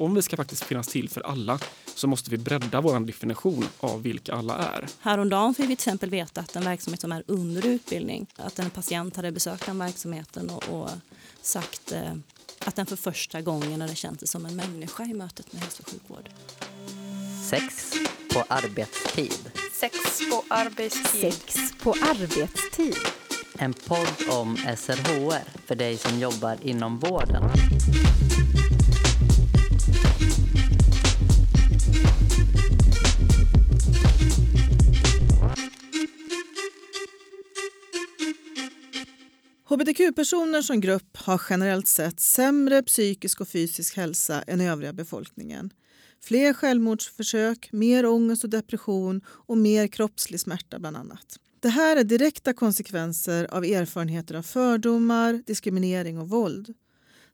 om vi ska faktiskt finnas till för alla så måste vi bredda vår definition av vilka alla är. Häromdagen fick vi till exempel veta att en verksamhet som är under utbildning, att en patient hade besökt den verksamheten och, och sagt eh, att den för första gången hade känt sig som en människa i mötet med hälso och sjukvård. Sex på arbetstid. Sex på arbetstid. Sex på arbetstid. En podd om SRHR för dig som jobbar inom vården. Hbtq-personer som grupp har generellt sett sämre psykisk och fysisk hälsa än övriga befolkningen. Fler självmordsförsök, mer ångest och depression och mer kroppslig smärta bland annat. Det här är direkta konsekvenser av erfarenheter av fördomar, diskriminering och våld.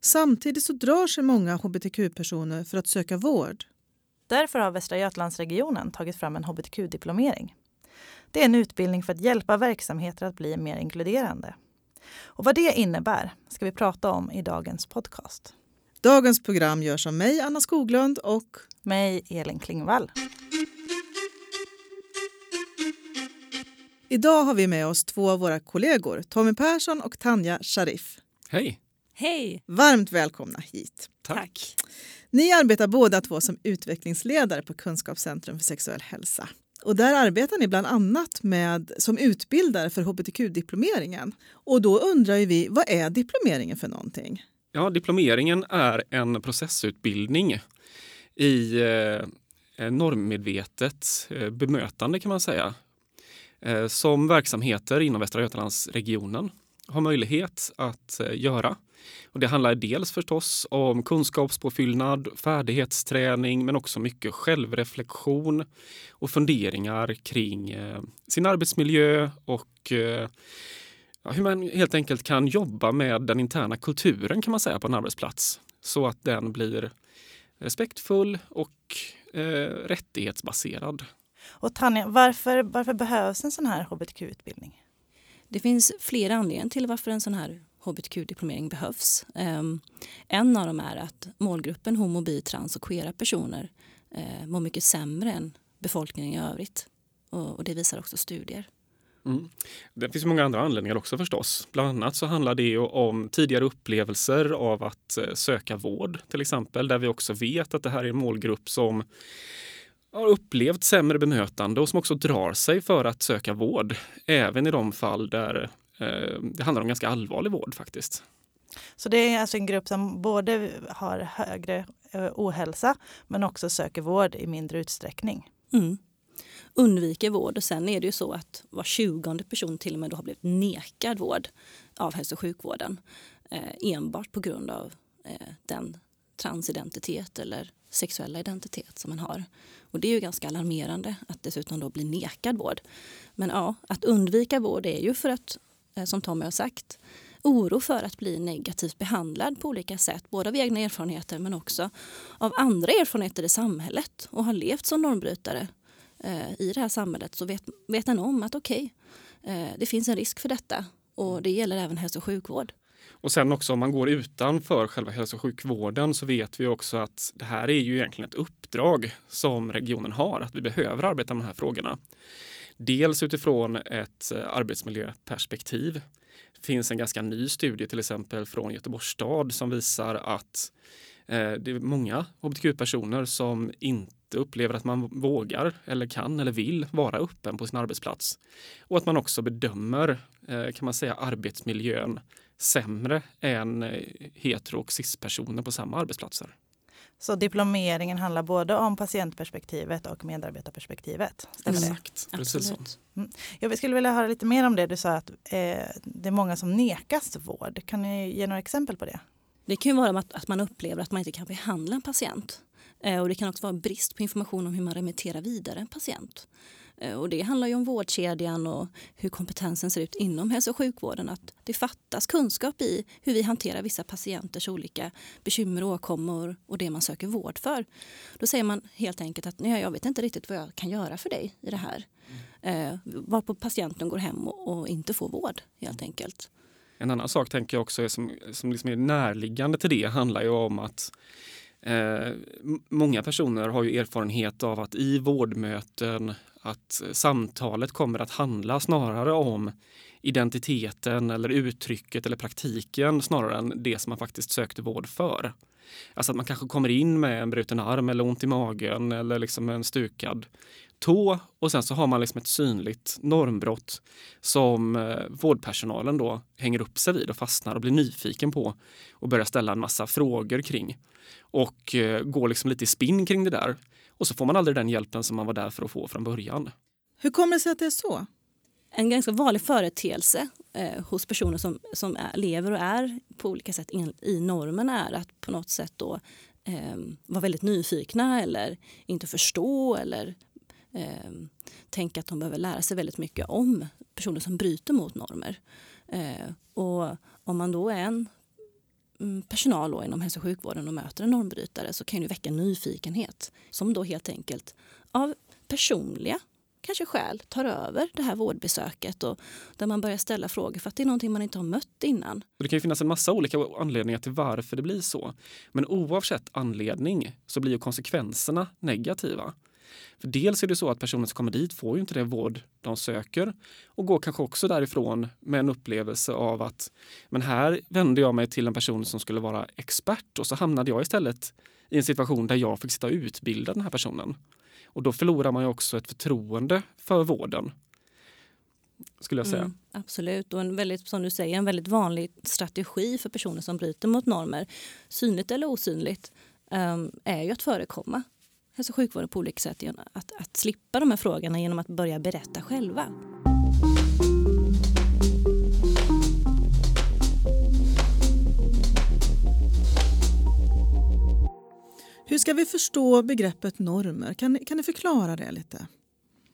Samtidigt så drar sig många hbtq-personer för att söka vård. Därför har Västra Götalandsregionen tagit fram en hbtq-diplomering. Det är en utbildning för att hjälpa verksamheter att bli mer inkluderande. Och vad det innebär ska vi prata om i dagens podcast. Dagens program görs av mig, Anna Skoglund och Mig, Elin Klingvall. idag har vi med oss två av våra kollegor, Tommy Persson och Tanja Sharif. Hej! Hej! Varmt välkomna hit. Tack. Ni arbetar båda två som utvecklingsledare på Kunskapscentrum för sexuell hälsa. Och där arbetar ni bland annat med, som utbildare för hbtq-diplomeringen. Och då undrar ju vi, vad är diplomeringen för någonting? Ja, diplomeringen är en processutbildning i eh, eh normmedvetet eh, bemötande kan man säga. Eh, som verksamheter inom Västra Götalandsregionen har möjlighet att eh, göra. Och det handlar dels förstås om kunskapspåfyllnad, färdighetsträning men också mycket självreflektion och funderingar kring eh, sin arbetsmiljö och eh, ja, hur man helt enkelt kan jobba med den interna kulturen kan man säga på en arbetsplats så att den blir respektfull och eh, rättighetsbaserad. Och Tanja, varför, varför behövs en sån här hbtq-utbildning? Det finns flera anledningar till varför en sån här hbtq-diplomering behövs. Ehm, en av dem är att målgruppen homo, bi, trans och queera personer eh, mår mycket sämre än befolkningen i övrigt. Och, det visar också studier. Mm. Det finns många andra anledningar också förstås. Bland annat så handlar det ju om tidigare upplevelser av att eh, söka vård till exempel, där vi också vet att det här är en målgrupp som har upplevt sämre bemötande och som också drar sig för att söka vård. Även i de fall där det handlar om ganska allvarlig vård faktiskt. Så det är alltså en grupp som både har högre eh, ohälsa men också söker vård i mindre utsträckning. Mm. Undviker vård och sen är det ju så att var tjugonde person till och med då har blivit nekad vård av hälso och sjukvården eh, enbart på grund av eh, den transidentitet eller sexuella identitet som man har. Och det är ju ganska alarmerande att dessutom då bli nekad vård. Men ja, att undvika vård är ju för att, eh, som Tommy har sagt, oro för att bli negativt behandlad på olika sätt, både av egna erfarenheter men också av andra erfarenheter i samhället och har levt som normbrytare eh, i det här samhället så vet, vet en om att okej, okay, eh, det finns en risk för detta och det gäller även hälso och sjukvård. Och sen också om man går utanför själva hälso och sjukvården så vet vi också att det här är ju egentligen ett uppdrag som regionen har, att vi behöver arbeta med de här frågorna. Dels utifrån ett eh, arbetsmiljöperspektiv. Det finns en ganska ny studie till exempel från Göteborgs stad som visar att eh, det är många hbtq-personer som inte upplever att man vågar eller kan eller vill vara öppen på sin arbetsplats. Och att man också bedömer, eh, kan man säga, arbetsmiljön sämre än eh, hetero och cis-personer på samma arbetsplatser. Så diplomeringen handlar både om patientperspektivet och medarbetarperspektivet? Stämmer Exakt, det? precis så. Mm. Jag skulle vilja höra lite mer om det. Du sa att eh, det är många som nekas vård. Kan ni ge några exempel på det? Det kan ju vara att, att man upplever att man inte kan behandla en patient. Eh, och det kan också vara brist på information om hur man remitterar vidare en patient. Eh, och det handlar ju om vårdkedjan och hur kompetensen ser ut inom hälso och sjukvården. Att det fattas kunskap i hur vi hanterar vissa patienters olika bekymmer och åkommor och det man söker vård för. Då säger man helt enkelt att jag vet inte riktigt vad jag kan göra för dig i det här. Mm. Eh, varpå patienten går hem och, inte får vård helt enkelt. En annan sak tänker jag också som, som liksom är närliggande till det handlar ju om att Eh, många personer har ju erfarenhet av att i vårdmöten att samtalet kommer att handla snarare om identiteten eller uttrycket eller praktiken snarare än det som man faktiskt sökte vård för. Alltså att man kanske kommer in med en bruten arm eller ont i magen eller liksom en stukad tå och sen så har man liksom ett synligt normbrott som eh, vårdpersonalen då hänger upp sig vid och fastnar och blir nyfiken på och börjar ställa en massa frågor kring och eh, går liksom lite i spinn kring det där. Och så får man aldrig den hjälpen som man var där för att få från början. Hur kommer det sig att det är så? En ganska vanlig företeelse eh, hos personer som, som är, lever och är på olika sätt in, i normen är att på något sätt då eh, vara väldigt nyfikna eller inte förstå eller eh, tänka att de behöver lära sig väldigt mycket om personer som bryter mot normer. Eh, och om man då är en mm, personal då inom hälso och sjukvården och möter en normbrytare så kan det väcka nyfikenhet som då helt enkelt av personliga kanske skäl tar över det här vårdbesöket och där man börjar ställa frågor för att det är någonting man inte har mött innan. Det kan finnas en massa olika anledningar till varför det blir så. Men oavsett anledning så blir ju konsekvenserna negativa. För dels är det så att personer som kommer dit får ju inte den vård de söker och går kanske också därifrån med en upplevelse av att men här vände jag mig till en person som skulle vara expert och så hamnade jag istället i en situation där jag fick sitta och utbilda den här personen. Och då förlorar man ju också ett förtroende för vården. Skulle jag säga. Mm, absolut, och en väldigt, som du säger, en väldigt vanlig strategi för personer som bryter mot normer, synligt eller osynligt, um, är ju att förekomma hälso och sjukvården på olika sätt. Att, att slippa de här frågorna genom att börja berätta själva. Hur ska vi förstå begreppet normer? Kan, kan ni förklara det lite?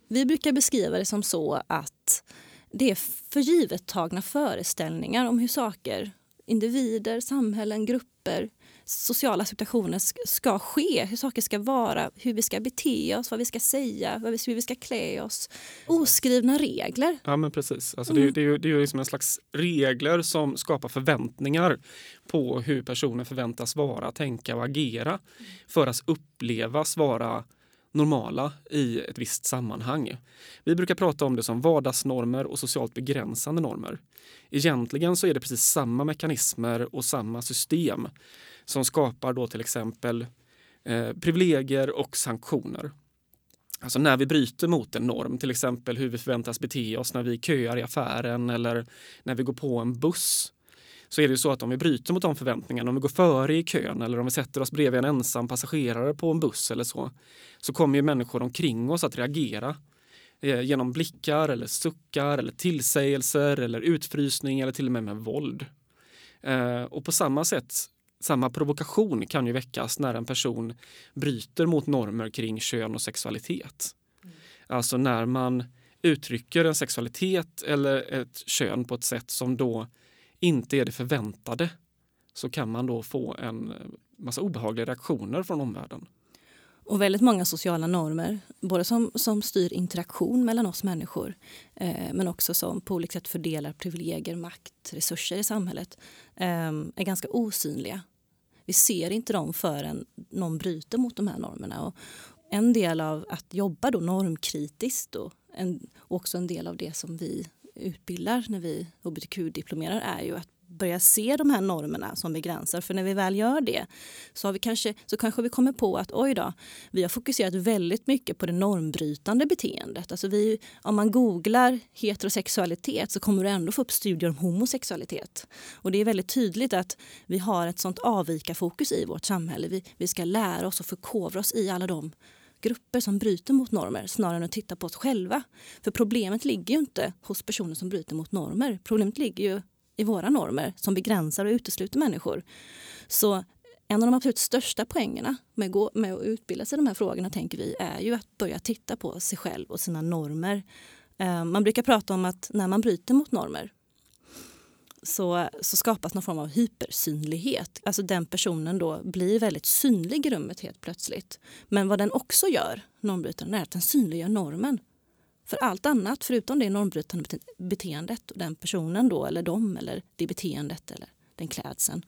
Vi brukar beskriva det som så att det är förgivettagna föreställningar om hur saker, individer, samhällen, grupper sociala situationer ska ske, hur saker ska vara, hur vi ska bete oss, vad vi ska säga, hur vi ska klä oss. Oskrivna regler. Ja men precis. Alltså mm. det, är, det, är, det är liksom en slags regler som skapar förväntningar på hur personer förväntas vara, tänka och agera för att upplevas vara normala i ett visst sammanhang. Vi brukar prata om det som vardagsnormer och socialt begränsande normer. Egentligen så är det precis samma mekanismer och samma system som skapar då till exempel eh, privilegier och sanktioner. Alltså när vi bryter mot en norm, till exempel hur vi förväntas bete oss när vi köar i affären eller när vi går på en buss. Så är det ju så att om vi bryter mot de förväntningarna, om vi går före i kön eller om vi sätter oss bredvid en ensam passagerare på en buss eller så, så kommer ju människor omkring oss att reagera eh, genom blickar eller suckar eller tillsägelser eller utfrysning eller till och med med våld. Eh, och på samma sätt samma provokation kan ju väckas när en person bryter mot normer kring kön och sexualitet. Mm. Alltså när man uttrycker en sexualitet eller ett kön på ett sätt som då inte är det förväntade så kan man då få en massa obehagliga reaktioner från omvärlden. Och väldigt många sociala normer, både som, som styr interaktion mellan oss människor eh, men också som på olika sätt fördelar privilegier, makt, resurser i samhället eh, är ganska osynliga vi ser inte dem förrän någon bryter mot de här normerna. Och en del av att jobba då normkritiskt och, en, och också en del av det som vi utbildar när vi hbtq-diplomerar är ju att börja se de här normerna som begränsar. För när vi väl gör det så, har vi kanske, så kanske vi kommer på att oj då, vi har fokuserat väldigt mycket på det normbrytande beteendet. Alltså vi, om man googlar heterosexualitet så kommer du ändå få upp studier om homosexualitet. Och det är väldigt tydligt att vi har ett sånt avvikarfokus i vårt samhälle. Vi, vi ska lära oss och förkovra oss i alla de grupper som bryter mot normer snarare än att titta på oss själva. För problemet ligger ju inte hos personer som bryter mot normer. Problemet ligger ju i våra normer som begränsar och utesluter människor. Så en av de absolut största poängerna med, gå, med att utbilda sig i de här frågorna tänker vi är ju att börja titta på sig själv och sina normer. Eh, man brukar prata om att när man bryter mot normer så, så skapas någon form av hypersynlighet. Alltså den personen då blir väldigt synlig i rummet helt plötsligt. Men vad den också gör, normbrytaren, är att den synliggör normen. För allt annat, förutom det normbrytande beteendet och den personen då, eller dem, eller det beteendet eller den klädseln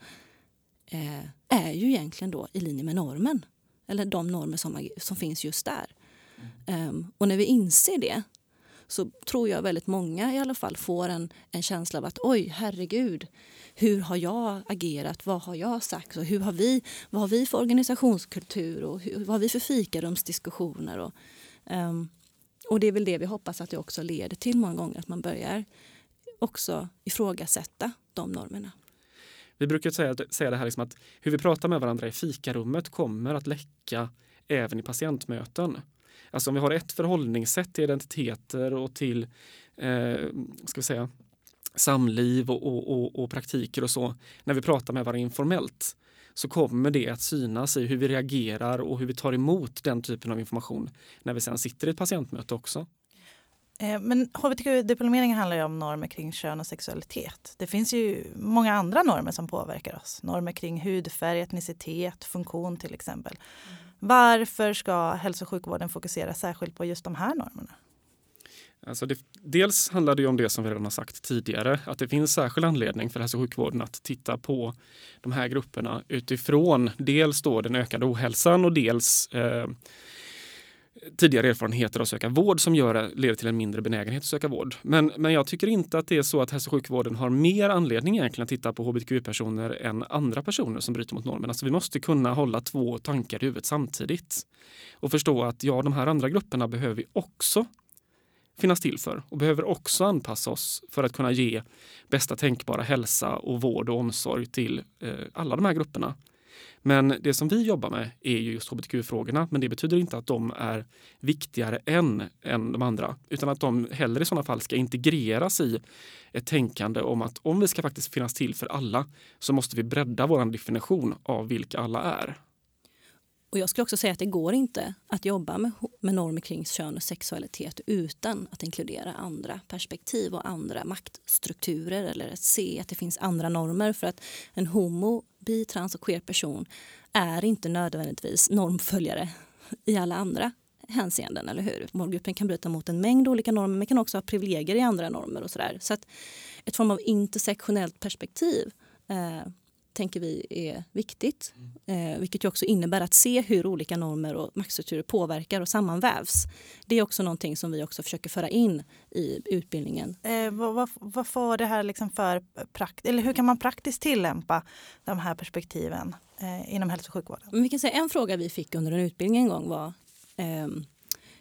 eh, är ju egentligen då i linje med normen. Eller de normer som, som finns just där. Um, och när vi inser det så tror jag väldigt många i alla fall får en, en känsla av att oj, herregud, hur har jag agerat? Vad har jag sagt? Och hur har vi, vad har vi för organisationskultur? Och hur, vad har vi för fikarumsdiskussioner? Och, um, och det är väl det vi hoppas att det också leder till många gånger, att man börjar också ifrågasätta de normerna. Vi brukar säga, säga det här liksom att hur vi pratar med varandra i fikarummet kommer att läcka även i patientmöten. Alltså om vi har ett förhållningssätt till identiteter och till eh, ska vi säga, samliv och, och, och, och praktiker och så när vi pratar med varandra informellt så kommer det att synas i hur vi reagerar och hur vi tar emot den typen av information när vi sen sitter i ett patientmöte också. Eh, men hbtq-diplomeringen handlar ju om normer kring kön och sexualitet. Det finns ju många andra normer som påverkar oss. Normer kring hudfärg, etnicitet, funktion till exempel. Mm. Varför ska hälso och sjukvården fokusera särskilt på just de här normerna? Alltså det, dels handlar det om det som vi redan har sagt tidigare, att det finns särskild anledning för hälso och sjukvården att titta på de här grupperna utifrån dels då den ökade ohälsan och dels eh, tidigare erfarenheter av att söka vård som gör, leder till en mindre benägenhet att söka vård. Men, men jag tycker inte att det är så att hälso och sjukvården har mer anledning egentligen att titta på hbtqi-personer än andra personer som bryter mot normen. Alltså vi måste kunna hålla två tankar i huvudet samtidigt och förstå att ja, de här andra grupperna behöver vi också finnas till för och behöver också anpassa oss för att kunna ge bästa tänkbara hälsa och vård och omsorg till eh, alla de här grupperna. Men det som vi jobbar med är just hbtq-frågorna, men det betyder inte att de är viktigare än, än de andra, utan att de hellre i sådana fall ska integreras i ett tänkande om att om vi ska faktiskt finnas till för alla så måste vi bredda vår definition av vilka alla är. Och jag skulle också säga att det går inte att jobba med, med normer kring kön och sexualitet utan att inkludera andra perspektiv och andra maktstrukturer eller att se att det finns andra normer. För att en homo, bi, trans och queer person är inte nödvändigtvis normföljare i alla andra hänseenden. eller hur? Målgruppen kan bryta mot en mängd olika normer men kan också ha privilegier i andra normer. och så där. Så att ett form av intersektionellt perspektiv eh, tänker vi är viktigt. Eh, vilket också innebär att se hur olika normer och maktstrukturer påverkar och sammanvävs. Det är också någonting som vi också försöker föra in i utbildningen. Eh, vad, vad, får det här liksom för prakt eller hur kan man praktiskt tillämpa de här perspektiven eh, inom hälso och sjukvården? Men vi kan säga en fråga vi fick under en utbildning en gång var eh,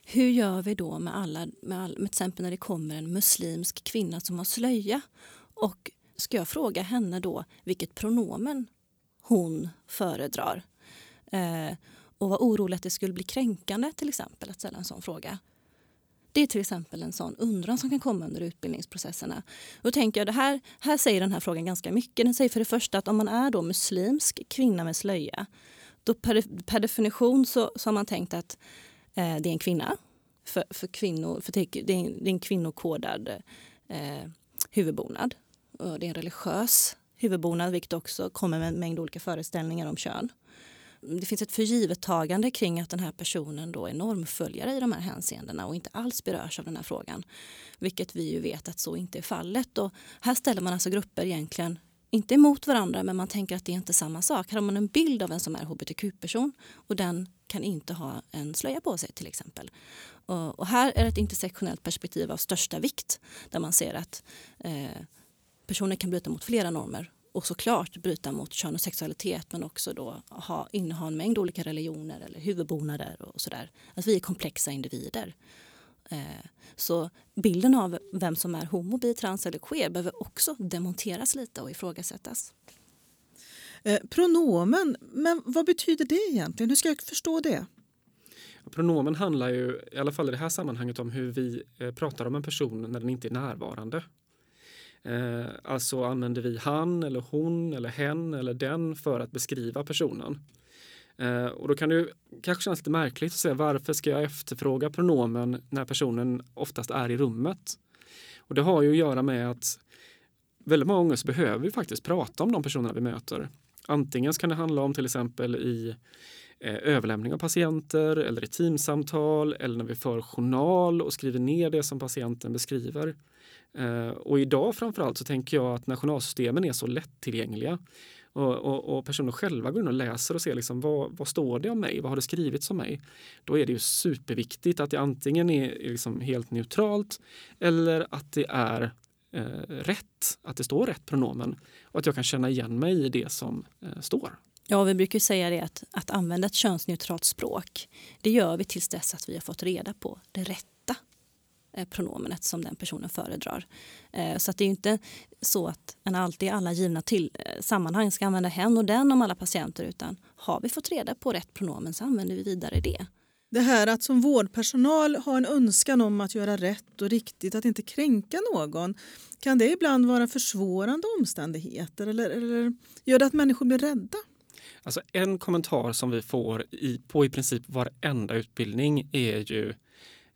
hur gör vi då med alla, med, all, med till exempel när det kommer en muslimsk kvinna som har slöja och ska jag fråga henne då vilket pronomen hon föredrar? Eh, och var orolig att det skulle bli kränkande till exempel att ställa en sån fråga. Det är till exempel en sån undran som kan komma under utbildningsprocesserna. Då tänker jag, det här, här säger den här frågan ganska mycket. Den säger för det första att om man är då muslimsk kvinna med slöja, då per, per definition så, så har man tänkt att eh, det är en kvinna. För, för kvinnor, för det, är en, det är en kvinnokodad eh, huvudbonad. Och det är en religiös huvudbonad vilket också kommer med en mängd olika föreställningar om kön. Det finns ett förgivettagande kring att den här personen då är normföljare i de här hänseendena och inte alls berörs av den här frågan. Vilket vi ju vet att så inte är fallet. Och här ställer man alltså grupper egentligen inte emot varandra men man tänker att det är inte samma sak. Här har man en bild av en som är hbtq-person och den kan inte ha en slöja på sig till exempel. Och, och här är ett intersektionellt perspektiv av största vikt där man ser att eh, personer kan bryta mot flera normer och såklart bryta mot kön och sexualitet men också då ha, inneha en mängd olika religioner eller huvudbonader och sådär. Att vi är komplexa individer. Eh, så bilden av vem som är homo, bi, trans eller queer behöver också demonteras lite och ifrågasättas. Eh, pronomen, men vad betyder det egentligen? Hur ska jag förstå det? Pronomen handlar ju, i alla fall i det här sammanhanget, om hur vi eh, pratar om en person när den inte är närvarande. Eh, alltså använder vi han eller hon eller hen eller den för att beskriva personen. Eh, och då kan det kanske kännas lite märkligt att säga varför ska jag efterfråga pronomen när personen oftast är i rummet? Och det har ju att göra med att väldigt många gånger så behöver vi faktiskt prata om de personerna vi möter. Antingen kan det handla om till exempel i eh, överlämning av patienter eller i teamsamtal eller när vi för journal och skriver ner det som patienten beskriver. Eh, och idag framförallt så tänker jag att när journalsystemen är så lättillgängliga och, och, och, personer själva går in och läser och ser liksom vad, vad står det om mig, vad har det skrivits om mig? Då är det ju superviktigt att det antingen är liksom helt neutralt eller att det är eh, rätt, att det står rätt pronomen och att jag kan känna igen mig i det som eh, står. Ja, vi brukar säga det att, att använda ett könsneutralt språk, det gör vi tills dess att vi har fått reda på det rätta pronomenet som den personen föredrar. Eh, så att det är inte så att en alltid i alla givna till, eh, sammanhang ska använda hen och den om alla patienter utan har vi fått reda på rätt pronomen så använder vi vidare det. Det här att som vårdpersonal ha en önskan om att göra rätt och riktigt, att inte kränka någon. Kan det ibland vara försvårande omständigheter eller, eller gör det att människor blir rädda? Alltså en kommentar som vi får i, på i princip varenda utbildning är ju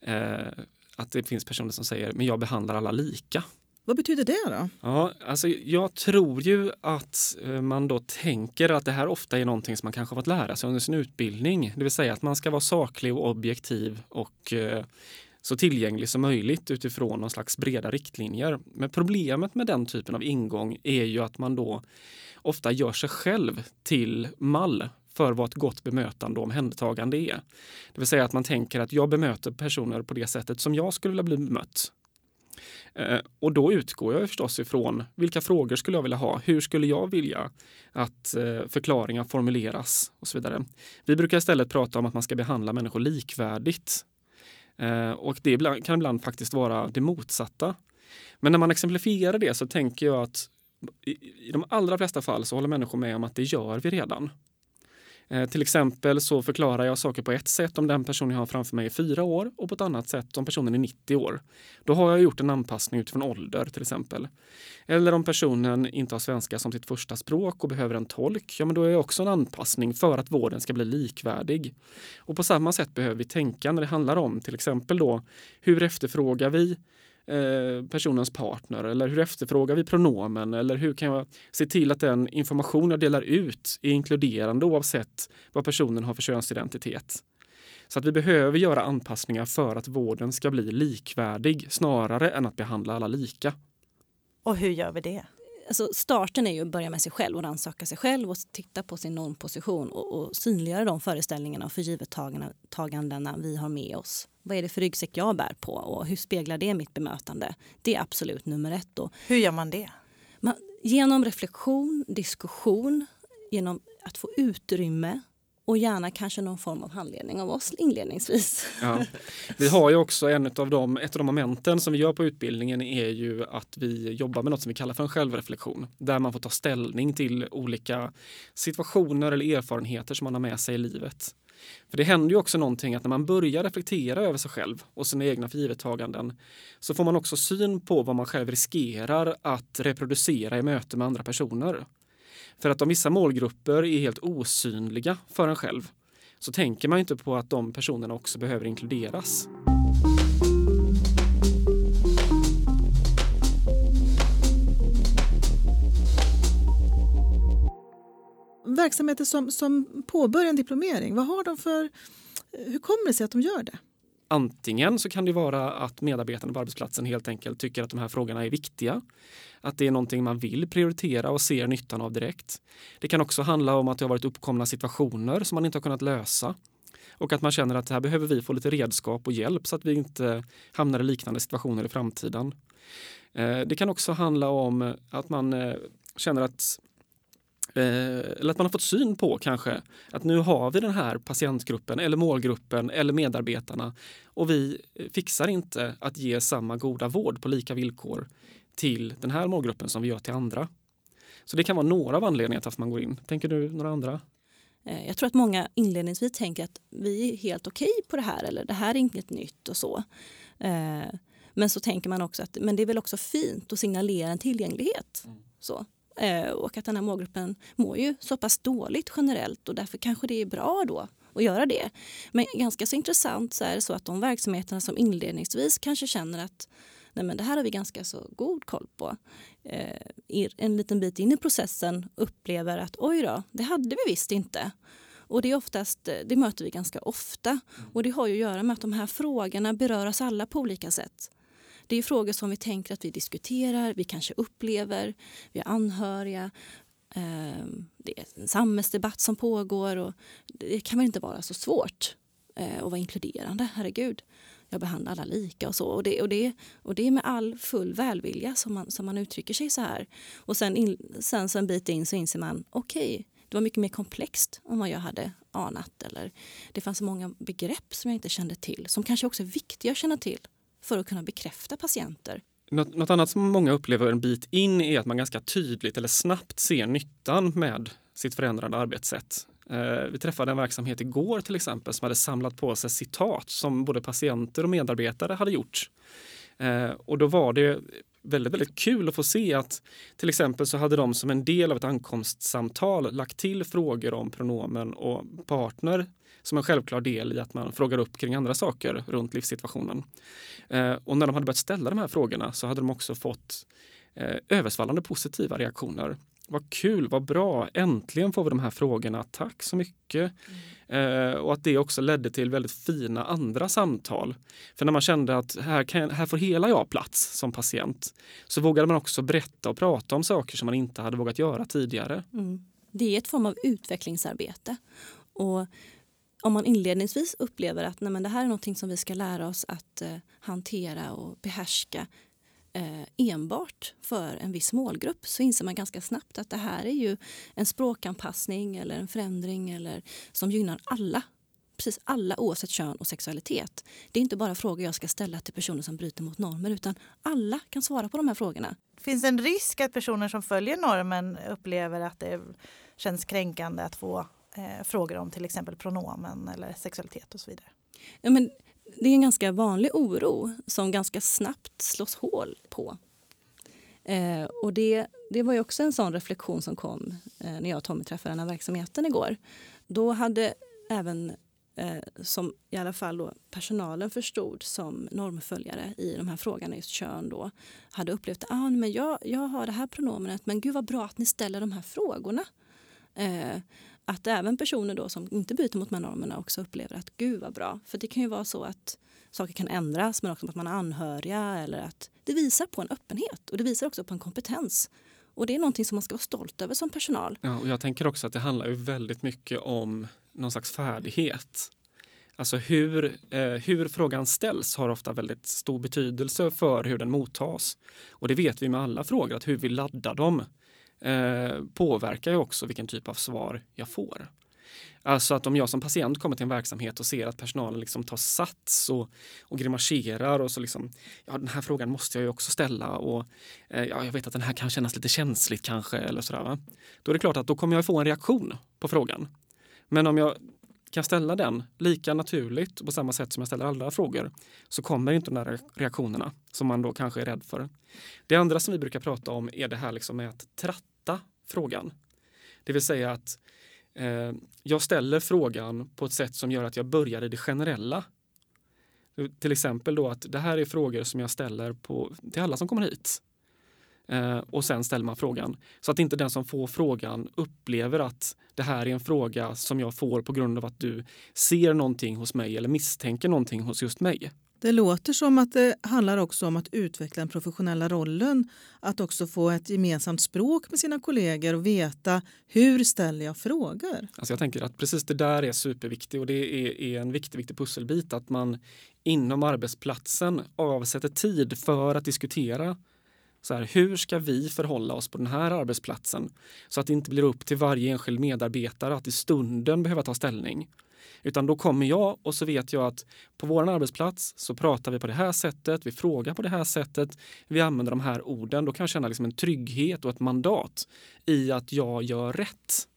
eh, att det finns personer som säger men jag behandlar alla lika. Vad betyder det då? Ja, alltså jag tror ju att eh, man då tänker att det här ofta är någonting som man kanske fått lära sig under sin utbildning. Det vill säga att man ska vara saklig och objektiv och eh, så tillgänglig som möjligt utifrån någon slags breda riktlinjer. Men problemet med den typen av ingång är ju att man då ofta gör sig själv till mall för vad ett gott bemötande och omhändertagande är. Det vill säga att man tänker att jag bemöter personer på det sättet som jag skulle vilja bli bemött. Eh, och då utgår jag förstås ifrån vilka frågor skulle jag vilja ha? Hur skulle jag vilja att eh, förklaringar formuleras och så vidare. Vi brukar istället prata om att man ska behandla människor likvärdigt. Eh, och det kan ibland faktiskt vara det motsatta. Men när man exemplifierar det så tänker jag att i de allra flesta fall så håller människor med om att det gör vi redan. Eh, till exempel så förklarar jag saker på ett sätt om den person jag har framför mig är fyra år och på ett annat sätt om personen är 90 år. Då har jag gjort en anpassning utifrån ålder till exempel. Eller om personen inte har svenska som sitt första språk och behöver en tolk, ja men då är det också en anpassning för att vården ska bli likvärdig. Och på samma sätt behöver vi tänka när det handlar om till exempel då hur efterfrågar vi Eh, personens partner eller hur efterfrågar vi pronomen eller hur kan jag se till att den information jag delar ut är inkluderande oavsett vad personen har för könsidentitet. Så att vi behöver göra anpassningar för att vården ska bli likvärdig snarare än att behandla alla lika. Och hur gör vi det? Alltså starten är ju att börja med sig själv och rannsaka sig själv och titta på sin normposition och, och synliggöra de föreställningarna och förgivettagandena vi har med oss. Vad är det för ryggsäck jag bär på och hur speglar det mitt bemötande? Det är absolut nummer ett. Då. Hur gör man det? Man, genom reflektion, diskussion, genom att få utrymme och gärna kanske någon form av handledning av oss inledningsvis. Ja. Vi har ju också en av de, ett av de momenten som vi gör på utbildningen är ju att vi jobbar med något som vi kallar för en självreflektion. Där man får ta ställning till olika situationer eller erfarenheter som man har med sig i livet. För det händer ju också någonting att när man börjar reflektera över sig själv och sina egna förgivettaganden så får man också syn på vad man själv riskerar att reproducera i möte med andra personer. För att om vissa målgrupper är helt osynliga för en själv så tänker man inte på att de personerna också behöver inkluderas. Verksamheter som, som påbörjar en diplomering, vad har de för, hur kommer det sig att de gör det? Antingen så kan det vara att medarbetarna på arbetsplatsen helt enkelt tycker att de här frågorna är viktiga. Att det är någonting man vill prioritera och ser nyttan av direkt. Det kan också handla om att det har varit uppkomna situationer som man inte har kunnat lösa och att man känner att här behöver vi få lite redskap och hjälp så att vi inte hamnar i liknande situationer i framtiden. Eh, det kan också handla om att man eh, känner att eller att man har fått syn på kanske att nu har vi den här patientgruppen eller målgruppen eller medarbetarna och vi fixar inte att ge samma goda vård på lika villkor till den här målgruppen som vi gör till andra. Så det kan vara några av anledningarna till att man går in. Tänker du några andra? Eh, jag tror att många inledningsvis tänker att vi är helt okej okay på det här eller det här är inget nytt och så. Eh, men så tänker man också att men det är väl också fint att signalera en tillgänglighet. Mm. Så. Eh, och att den här målgruppen mår ju så pass dåligt generellt och därför kanske det är bra då att göra det. Men ganska så intressant så är det så att de verksamheterna som inledningsvis kanske känner att nej men det här har vi ganska så god koll på. Eh, en liten bit in i processen upplever att oj då, det hade vi visst inte. Och det, är oftast, det möter vi ganska ofta. Och det har ju att göra med att de här frågorna berör oss alla på olika sätt. Det är frågor som vi tänker att vi diskuterar, vi kanske upplever, vi har anhöriga. Eh, det är en samhällsdebatt som pågår och det kan väl inte vara så svårt eh, att vara inkluderande, herregud. Jag behandlar alla lika och så. Och det, och det, och det är med all full välvilja som man, som man uttrycker sig så här. Och sen, in, sen så en bit in så inser man, okej, okay, det var mycket mer komplext än vad jag hade anat. Eller det fanns många begrepp som jag inte kände till, som kanske också är viktiga att känna till för att kunna bekräfta patienter. Något, något, annat som många upplever en bit in är att man ganska tydligt eller snabbt ser nyttan med sitt förändrade arbetssätt. Eh, vi träffade en verksamhet igår till exempel som hade samlat på sig citat som både patienter och medarbetare hade gjort. Eh, och då var det väldigt, väldigt kul att få se att till exempel så hade de som en del av ett ankomstsamtal lagt till frågor om pronomen och partner som en självklar del i att man frågar upp kring andra saker runt livssituationen. Eh, och när de hade börjat ställa de här frågorna så hade de också fått eh, översvallande positiva reaktioner. Vad kul, vad bra, äntligen får vi de här frågorna, tack så mycket. Mm. Eh, och att det också ledde till väldigt fina andra samtal. För när man kände att här, kan, här får hela jag plats som patient så vågade man också berätta och prata om saker som man inte hade vågat göra tidigare. Mm. Det är ett form av utvecklingsarbete. Och om man inledningsvis upplever att nej, men det här är något som vi ska lära oss att eh, hantera och behärska eh, enbart för en viss målgrupp så inser man ganska snabbt att det här är ju en språkanpassning eller en förändring eller, som gynnar alla. Precis alla oavsett kön och sexualitet. Det är inte bara frågor jag ska ställa till personer som bryter mot normer utan alla kan svara på de här frågorna. Finns det en risk att personer som följer normen upplever att det känns kränkande att få eh, frågor om till exempel pronomen eller sexualitet och så vidare? Ja, men det är en ganska vanlig oro som ganska snabbt slås hål på. Eh, och det, det var ju också en sån reflektion som kom eh, när jag och Tommy träffade den här verksamheten igår. Då hade även, eh, som i alla fall då personalen förstod som normföljare i de här frågorna, just kön då, hade upplevt att ah, men jag, jag har det här pronomenet, men gud vad bra att ni ställer de här frågorna. Eh, att även personer då som inte byter mot de här normerna också upplever att gud vad bra. För det kan ju vara så att saker kan ändras men också att man är anhöriga eller att det visar på en öppenhet och det visar också på en kompetens. Och det är någonting som man ska vara stolt över som personal. Ja, och jag tänker också att det handlar ju väldigt mycket om någon slags färdighet. Alltså hur, eh, hur frågan ställs har ofta väldigt stor betydelse för hur den mottas. Och det vet vi med alla frågor, att hur vi laddar dem eh, påverkar ju också vilken typ av svar jag får. Alltså att om jag som patient kommer till en verksamhet och ser att personalen liksom tar sats och, och grimaserar och så liksom, ja den här frågan måste jag ju också ställa och eh, ja, jag vet att den här kan kännas lite känsligt kanske eller sådär. Va? Då är det klart att då kommer jag få en reaktion på frågan. Men om jag kan ställa den lika naturligt på samma sätt som jag ställer alla frågor så kommer inte de där reaktionerna som man då kanske är rädd för. Det andra som vi brukar prata om är det här liksom med att tratta frågan. Det vill säga att eh, jag ställer frågan på ett sätt som gör att jag börjar i det generella. Till exempel då att det här är frågor som jag ställer på, till alla som kommer hit. Eh, och sen ställer man frågan. Så att inte den som får frågan upplever att det här är en fråga som jag får på grund av att du ser någonting hos mig eller misstänker någonting hos just mig. Det låter som att det handlar också om att utveckla den professionella rollen. Att också få ett gemensamt språk med sina kollegor och veta hur ställer jag frågor. Alltså jag tänker att precis det där är superviktigt och det är, är en viktig, viktig pusselbit att man inom arbetsplatsen avsätter tid för att diskutera så här, hur ska vi förhålla oss på den här arbetsplatsen? Så att det inte blir upp till varje enskild medarbetare att i stunden behöva ta ställning. Utan då kommer jag och så vet jag att på vår arbetsplats så pratar vi på det här sättet, vi frågar på det här sättet, vi använder de här orden. Då kan jag känna liksom en trygghet och ett mandat i att jag gör rätt.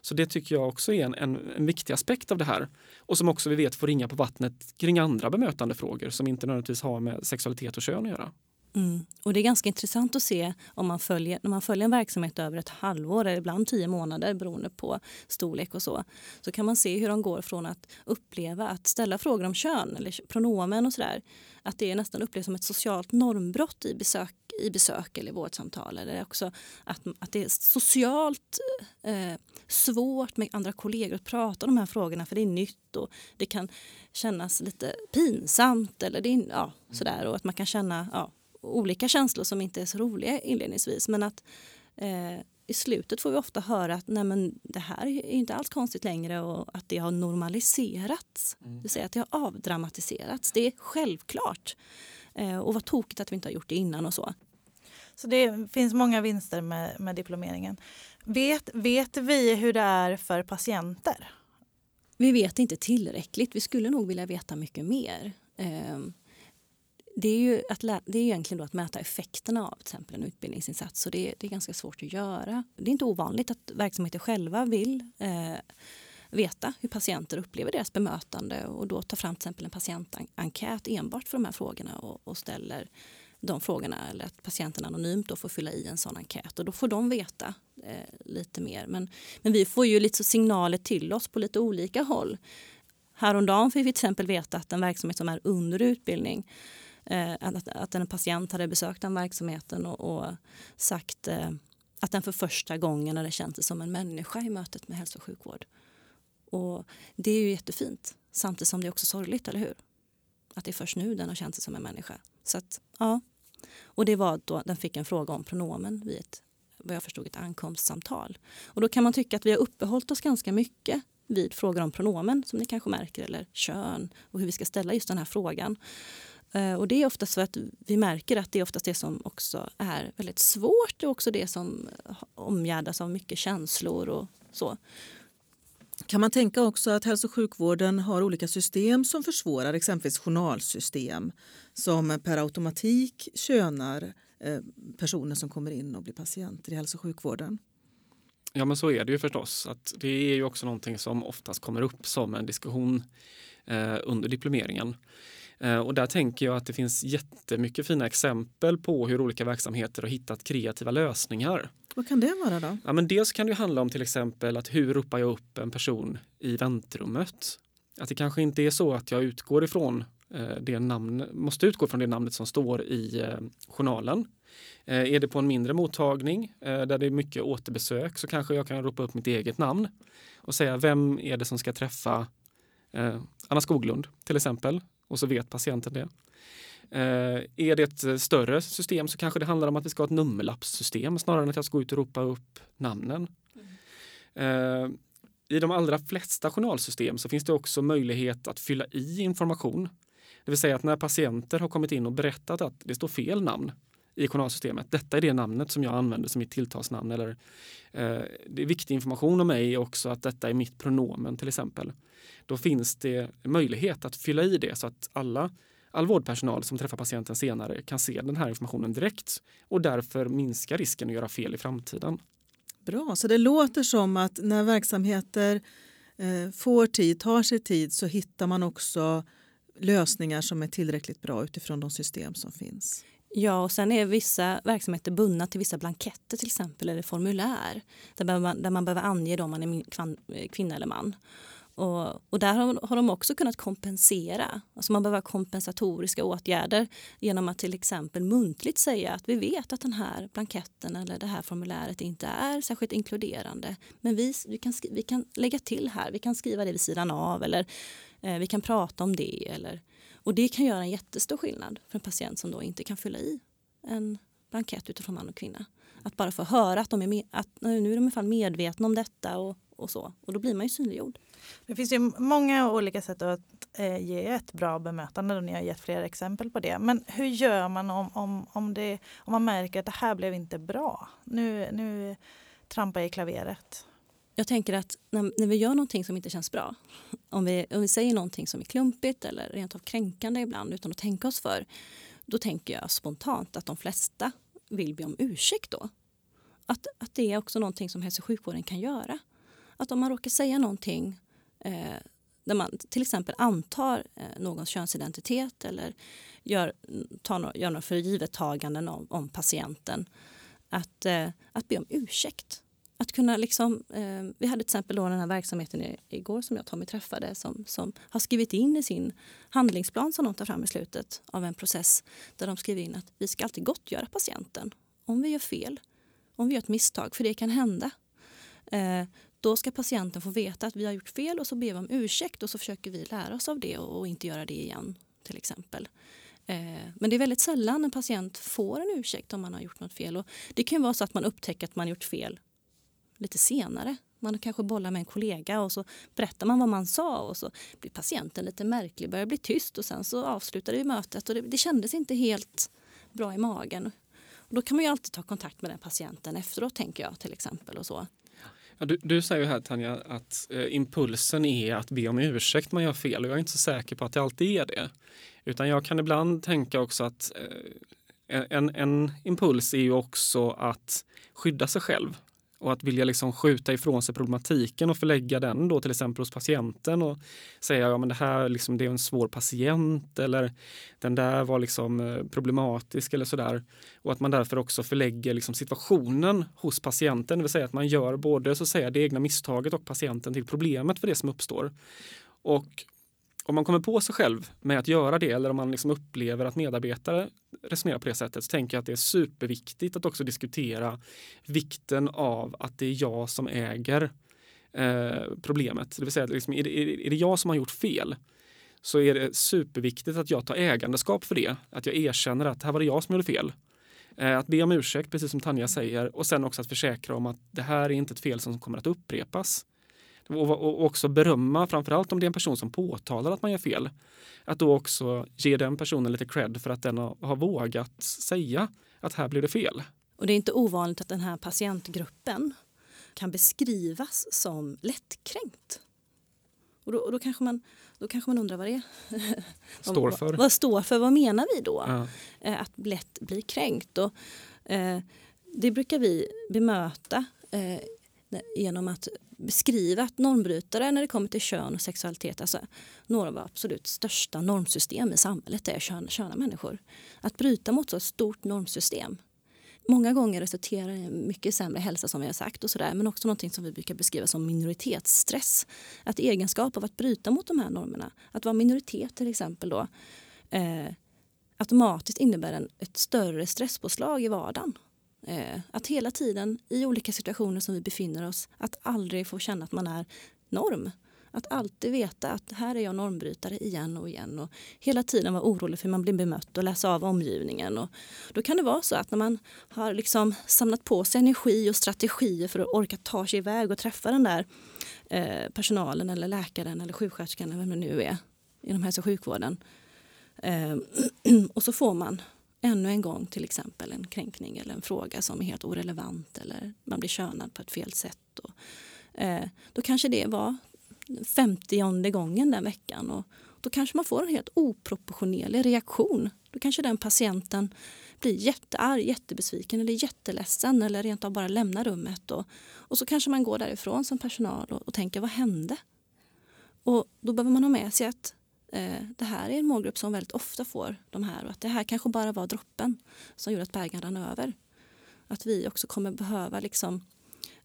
Så det tycker jag också är en, en, en, viktig aspekt av det här. Och som också vi vet får ringa på vattnet kring andra bemötande frågor som inte nödvändigtvis har med sexualitet och kön att göra. Mm. Och Det är ganska intressant att se om man följer, när man följer en verksamhet över ett halvår eller ibland tio månader beroende på storlek och så. Så kan man se hur de går från att uppleva att ställa frågor om kön eller pronomen och sådär. Att det nästan upplevs som ett socialt normbrott i besök, i besök eller vårdsamtal. Eller också att, att det är socialt eh, svårt med andra kollegor att prata om de här frågorna för det är nytt och det kan kännas lite pinsamt eller det, ja, sådär. Och att man kan känna ja, olika känslor som inte är så roliga inledningsvis. Men att eh, i slutet får vi ofta höra att Nej, men det här är inte alls konstigt längre och att det har normaliserats. Det vill säga att det har avdramatiserats. Det är självklart. Eh, och vad tokigt att vi inte har gjort det innan och så. Så det finns många vinster med, med diplomeringen. Vet, vet vi hur det är för patienter? Vi vet inte tillräckligt. Vi skulle nog vilja veta mycket mer. Eh, det är ju att lä- det är egentligen då att mäta effekterna av till exempel en utbildningsinsats. Så det, är- det är ganska svårt att göra. Det är inte ovanligt att verksamheter själva vill eh, veta hur patienter upplever deras bemötande och då tar fram till exempel en patientenkät enbart för de här frågorna och, och ställer de frågorna eller att patienten anonymt då får fylla i en sån enkät och då får de veta eh, lite mer. Men, men vi får ju lite så signaler till oss på lite olika håll. Häromdagen fick vi till exempel veta att en verksamhet som är under utbildning Eh, att, att en patient hade besökt den verksamheten och, och sagt eh, att den för första gången hade känt sig som en människa i mötet med hälso och sjukvård. Och det är ju jättefint, samtidigt som det är också sorgligt, eller hur? Att det är först nu den har känt sig som en människa. Så att, ja. Och det var då den fick en fråga om pronomen vid ett, vad jag förstod, ett ankomstsamtal. Och då kan man tycka att vi har uppehållit oss ganska mycket vid frågor om pronomen, som ni kanske märker, eller kön och hur vi ska ställa just den här frågan. Eh, Och det är oftast så att vi märker att det är oftast det som också är väldigt svårt. Är också det som omgärdas av mycket känslor och så. Kan man tänka också att hälso och sjukvården har olika system som försvårar, exempelvis journalsystem som per automatik könar eh, personer som kommer in och blir patienter i hälso och sjukvården? Ja, men så är det ju förstås. Att det är ju också någonting som oftast kommer upp som en diskussion eh, under diplomeringen. Eh, och där tänker jag att det finns jättemycket fina exempel på hur olika verksamheter har hittat kreativa lösningar. Vad kan det vara då? Ja, men dels kan det handla om till exempel att hur ropar jag upp en person i väntrummet? Att det kanske inte är så att jag utgår ifrån eh, det namn, måste utgå från det namnet som står i eh, journalen. Är det på en mindre mottagning där det är mycket återbesök så kanske jag kan ropa upp mitt eget namn och säga vem är det som ska träffa Anna Skoglund till exempel och så vet patienten det. Eh, är det ett eh, större system så kanske det handlar om att vi ska ha ett nummerlappssystem snarare än att jag ska gå ut och ropa upp namnen. Eh, I de allra flesta journalsystem så finns det också möjlighet att fylla i information. Det vill säga att när patienter har kommit in och berättat att det står fel namn i journalsystemet. Detta är det namnet som jag använder som mitt tilltalsnamn. Eller, eh, det är viktig information om mig också att detta är mitt pronomen till exempel. Då finns det möjlighet att fylla i det så att alla all vårdpersonal som träffar patienten senare kan se den här informationen direkt och därför minska risken att göra fel i framtiden. Bra, så det låter som att när verksamheter eh, får tid, tar sig tid så hittar man också lösningar som är tillräckligt bra utifrån de system som finns. Ja, och sen är vissa verksamheter bundna till vissa blanketter till exempel eller formulär där, man, där man behöver ange om man är eh, kvinna eller man. Och, och där har, har de också kunnat kompensera. Alltså man behöver ha kompensatoriska åtgärder genom att till exempel muntligt säga att vi vet att den här blanketten eller det här formuläret inte är särskilt inkluderande. Men vi, vi, kan, vi kan lägga till här, vi kan skriva det vid sidan av eller eh, vi kan prata om det. Eller, och det kan göra en jättestor skillnad för en patient som då inte kan fylla i en blankett utifrån man och kvinna. Att bara få höra att, de är med, att nu är de i alla fall medvetna om detta och, och så. Och då blir man ju synliggjord. Det finns ju många olika sätt att eh, ge ett bra bemötande och ni har gett flera exempel på det. Men hur gör man om, om, om, det, om man märker att det här blev inte bra? Nu, nu trampar jag i klaveret. Jag tänker att när, när vi gör någonting som inte känns bra, om vi, om vi säger någonting som är klumpigt eller rent av kränkande ibland utan att tänka oss för, då tänker jag spontant att de flesta vill be om ursäkt då. Att, att det är också någonting som hälso och sjukvården kan göra. Att om man råkar säga någonting eh, där man till exempel antar eh, någons könsidentitet eller gör, tar, no- gör några förgivettaganden om, om patienten, att, eh, att be om ursäkt. Att kunna liksom, eh, vi hade till exempel då den här verksamheten i, igår som jag och Tommy träffade som, som har skrivit in i sin handlingsplan som de tar fram i slutet av en process där de skriver in att vi ska alltid gottgöra patienten om vi gör fel, om vi gör ett misstag, för det kan hända. Eh, då ska patienten få veta att vi har gjort fel och så ber vi om ursäkt och så försöker vi lära oss av det och, inte göra det igen till exempel. Eh, men det är väldigt sällan en patient får en ursäkt om man har gjort något fel. Och det kan vara så att man upptäcker att man gjort fel lite senare. Man kanske bollar med en kollega och så berättar man vad man sa och så blir patienten lite märklig, börjar bli tyst och sen så avslutar vi mötet och det, det kändes inte helt bra i magen. Och då kan man ju alltid ta kontakt med den patienten efteråt tänker jag till exempel och så. Ja, du, du säger ju här Tanja att eh, impulsen är att be om ursäkt man gör fel och jag är inte så säker på att det alltid är det. Utan jag kan ibland tänka också att eh, en, en impuls är ju också att skydda sig själv och att vilja liksom skjuta ifrån sig problematiken och förlägga den då till exempel hos patienten och säga ja men det här liksom, det är en svår patient eller den där var liksom eh, problematisk eller sådär. Och att man därför också förlägger liksom situationen hos patienten, det vill säga att man gör både så att säga, det egna misstaget och patienten till problemet för det som uppstår. Och om man kommer på sig själv med att göra det eller om man liksom upplever att medarbetare resonerar på det sättet så tänker jag att det är superviktigt att också diskutera vikten av att det är jag som äger eh, problemet. Det vill säga, liksom, är, det, är det jag som har gjort fel så är det superviktigt att jag tar ägandeskap för det. Att jag erkänner att här var det jag som gjorde fel. Eh, att be om ursäkt, precis som Tanja säger, och sen också att försäkra om att det här är inte ett fel som kommer att upprepas och också berömma, framförallt om det är en person som påtalar att man gör fel, att då också ge den personen lite cred för att den har, vågat säga att här blir det fel. Och det är inte ovanligt att den här patientgruppen kan beskrivas som lättkränkt. Och då, och då, kanske, man, då kanske man undrar vad det är. Står för. Vad, vad står för? Vad menar vi då? Ja. Eh, att lätt bli kränkt. Och, eh, det brukar vi bemöta eh, genom att beskriva att normbrytare när det kommer till kön och sexualitet, alltså några av våra absolut största normsystem i samhället är kön, köna människor. Att bryta mot så ett stort normsystem många gånger resulterar i mycket sämre hälsa som vi har sagt och sådär, men också någonting som vi brukar beskriva som minoritetsstress. Att egenskap av att bryta mot de här normerna, att vara minoritet till exempel då, eh, automatiskt innebär en, ett större stresspåslag i vardagen. Eh, att hela tiden i olika situationer som vi befinner oss, att aldrig få känna att man är norm. Att alltid veta att här är jag normbrytare igen och igen och hela tiden vara orolig för hur man blir bemött och läsa av omgivningen. Och då kan det vara så att när man har liksom samlat på sig energi och strategier för att orka ta sig iväg och träffa den där eh, personalen eller läkaren eller sjuksköterskan eller vem det nu är inom hälso och sjukvården. Eh, och så får man ännu en gång till exempel en kränkning eller en fråga som är helt orelevant eller man blir könad på ett fel sätt. Och, eh, då kanske det var femtionde gången den veckan och då kanske man får en helt oproportionerlig reaktion. Då kanske den patienten blir jättearg, jättebesviken eller jätteledsen eller rent av bara lämnar rummet. Och, och så kanske man går därifrån som personal och, och tänker vad hände? Och då behöver man ha med sig att Eh, det här är en målgrupp som väldigt ofta får de här och att det här kanske bara var droppen som gjorde att bägaren rann över. Att vi också kommer behöva liksom,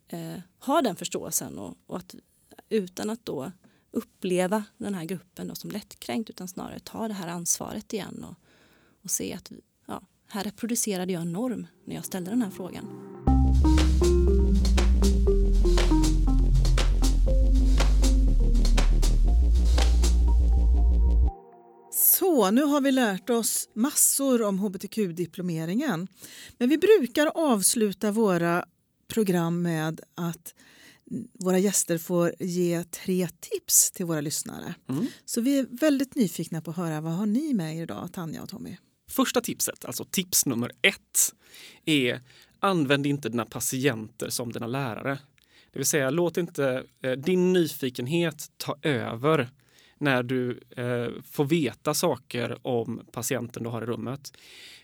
eh, ha den förståelsen och, och, att utan att då uppleva den här gruppen då som lättkränkt utan snarare ta det här ansvaret igen och, och se att ja, här reproducerade jag en norm när jag ställde den här frågan. Så, nu har vi lärt oss massor om hbtq-diplomeringen. Men vi brukar avsluta våra program med att våra gäster får ge tre tips till våra lyssnare. Mm. Så vi är väldigt nyfikna på att höra vad har ni med er idag, Tanja och Tommy? Första tipset, alltså tips nummer ett, är använd inte dina patienter som dina lärare. Det vill säga, låt inte eh, din nyfikenhet ta över när du eh, får veta saker om patienten du har i rummet.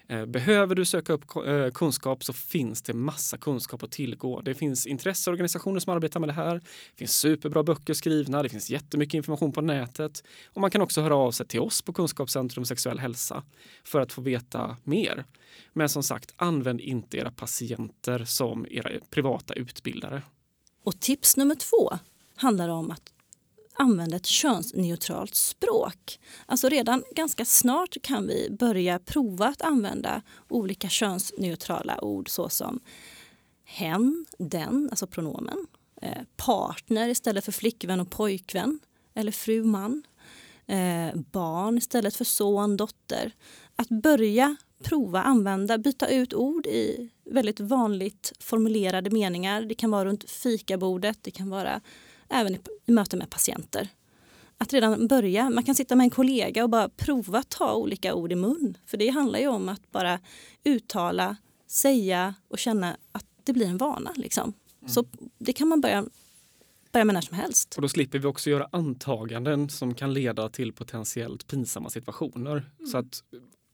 Eh, behöver du söka upp eh, kunskap så finns det massa kunskap att tillgå. Det finns intresseorganisationer som arbetar med det här. Det finns superbra böcker skrivna. Det finns jättemycket information på nätet. Och man kan också höra av sig till oss på Kunskapscentrum sexuell hälsa för att få veta mer. Men som sagt, använd inte era patienter som era privata utbildare. Och tips nummer två handlar om att använda ett könsneutralt språk. Alltså redan ganska snart kan vi börja prova att använda olika könsneutrala ord såsom hen, den, alltså pronomen, eh, partner istället för flickvän och pojkvän eller fru, man, eh, barn istället för son, dotter. Att börja prova använda, byta ut ord i väldigt vanligt formulerade meningar. Det kan vara runt fikabordet, det kan vara även i, möten med patienter. Att redan börja, man kan sitta med en kollega och bara prova ta olika ord i mun. För det handlar ju om att bara uttala, säga och känna att det blir en vana. Liksom. Mm. Så det kan man börja, börja med när som helst. Och då slipper vi också göra antaganden som kan leda till potentiellt pinsamma situationer. Mm. Så att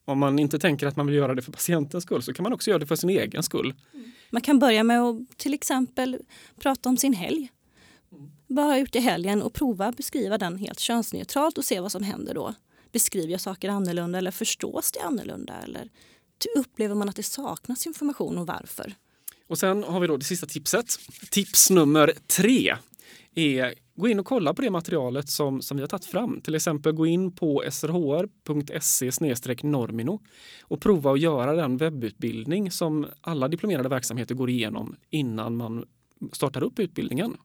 om man inte tänker att man vill göra det för patientens skull så kan man också göra det för sin egen skull. Mm. Man kan börja med att till exempel prata om sin helg. Vad har jag gjort i helgen och prova beskriva den helt könsneutralt och se vad som händer då. Beskriver jag saker annorlunda eller förstås det annorlunda? Eller upplever man att det saknas information och varför? Och sen har vi då det sista tipset. Tips nummer tre är gå in och kolla på det materialet som, som vi har tagit fram. Till exempel gå in på srhr.se normino och prova att göra den webbutbildning som alla diplomerade verksamheter går igenom innan man startar upp utbildningen.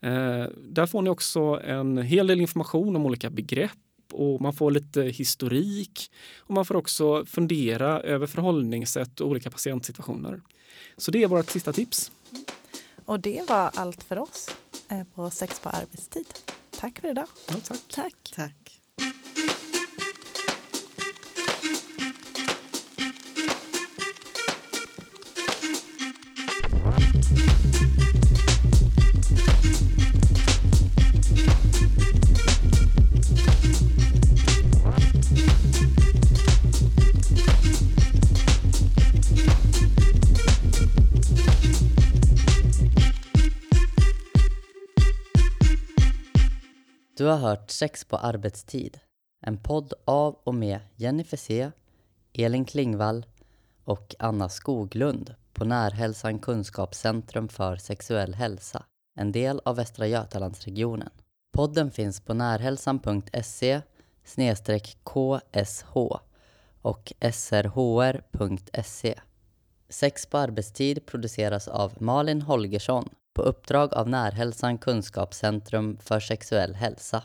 Eh, där får ni också en hel del information om olika begrepp och man får lite historik och man får också fundera över förhållningssätt och olika patientsituationer. Så det är vårt sista tips. Och det var allt för oss eh, på Sex på arbetstid. Tack för idag. Ja, tack. tack. tack. Har hört Sex på arbetstid. En podd av och med Jenny C, Elin Klingvall och Anna Skoglund på Närhälsan Kunskapscentrum för sexuell hälsa, en del av Västra Götalandsregionen. Podden finns på närhälsan.se ksh och srhr.se. Sex på arbetstid produceras av Malin Holgersson på uppdrag av Närhälsan Kunskapscentrum för sexuell hälsa.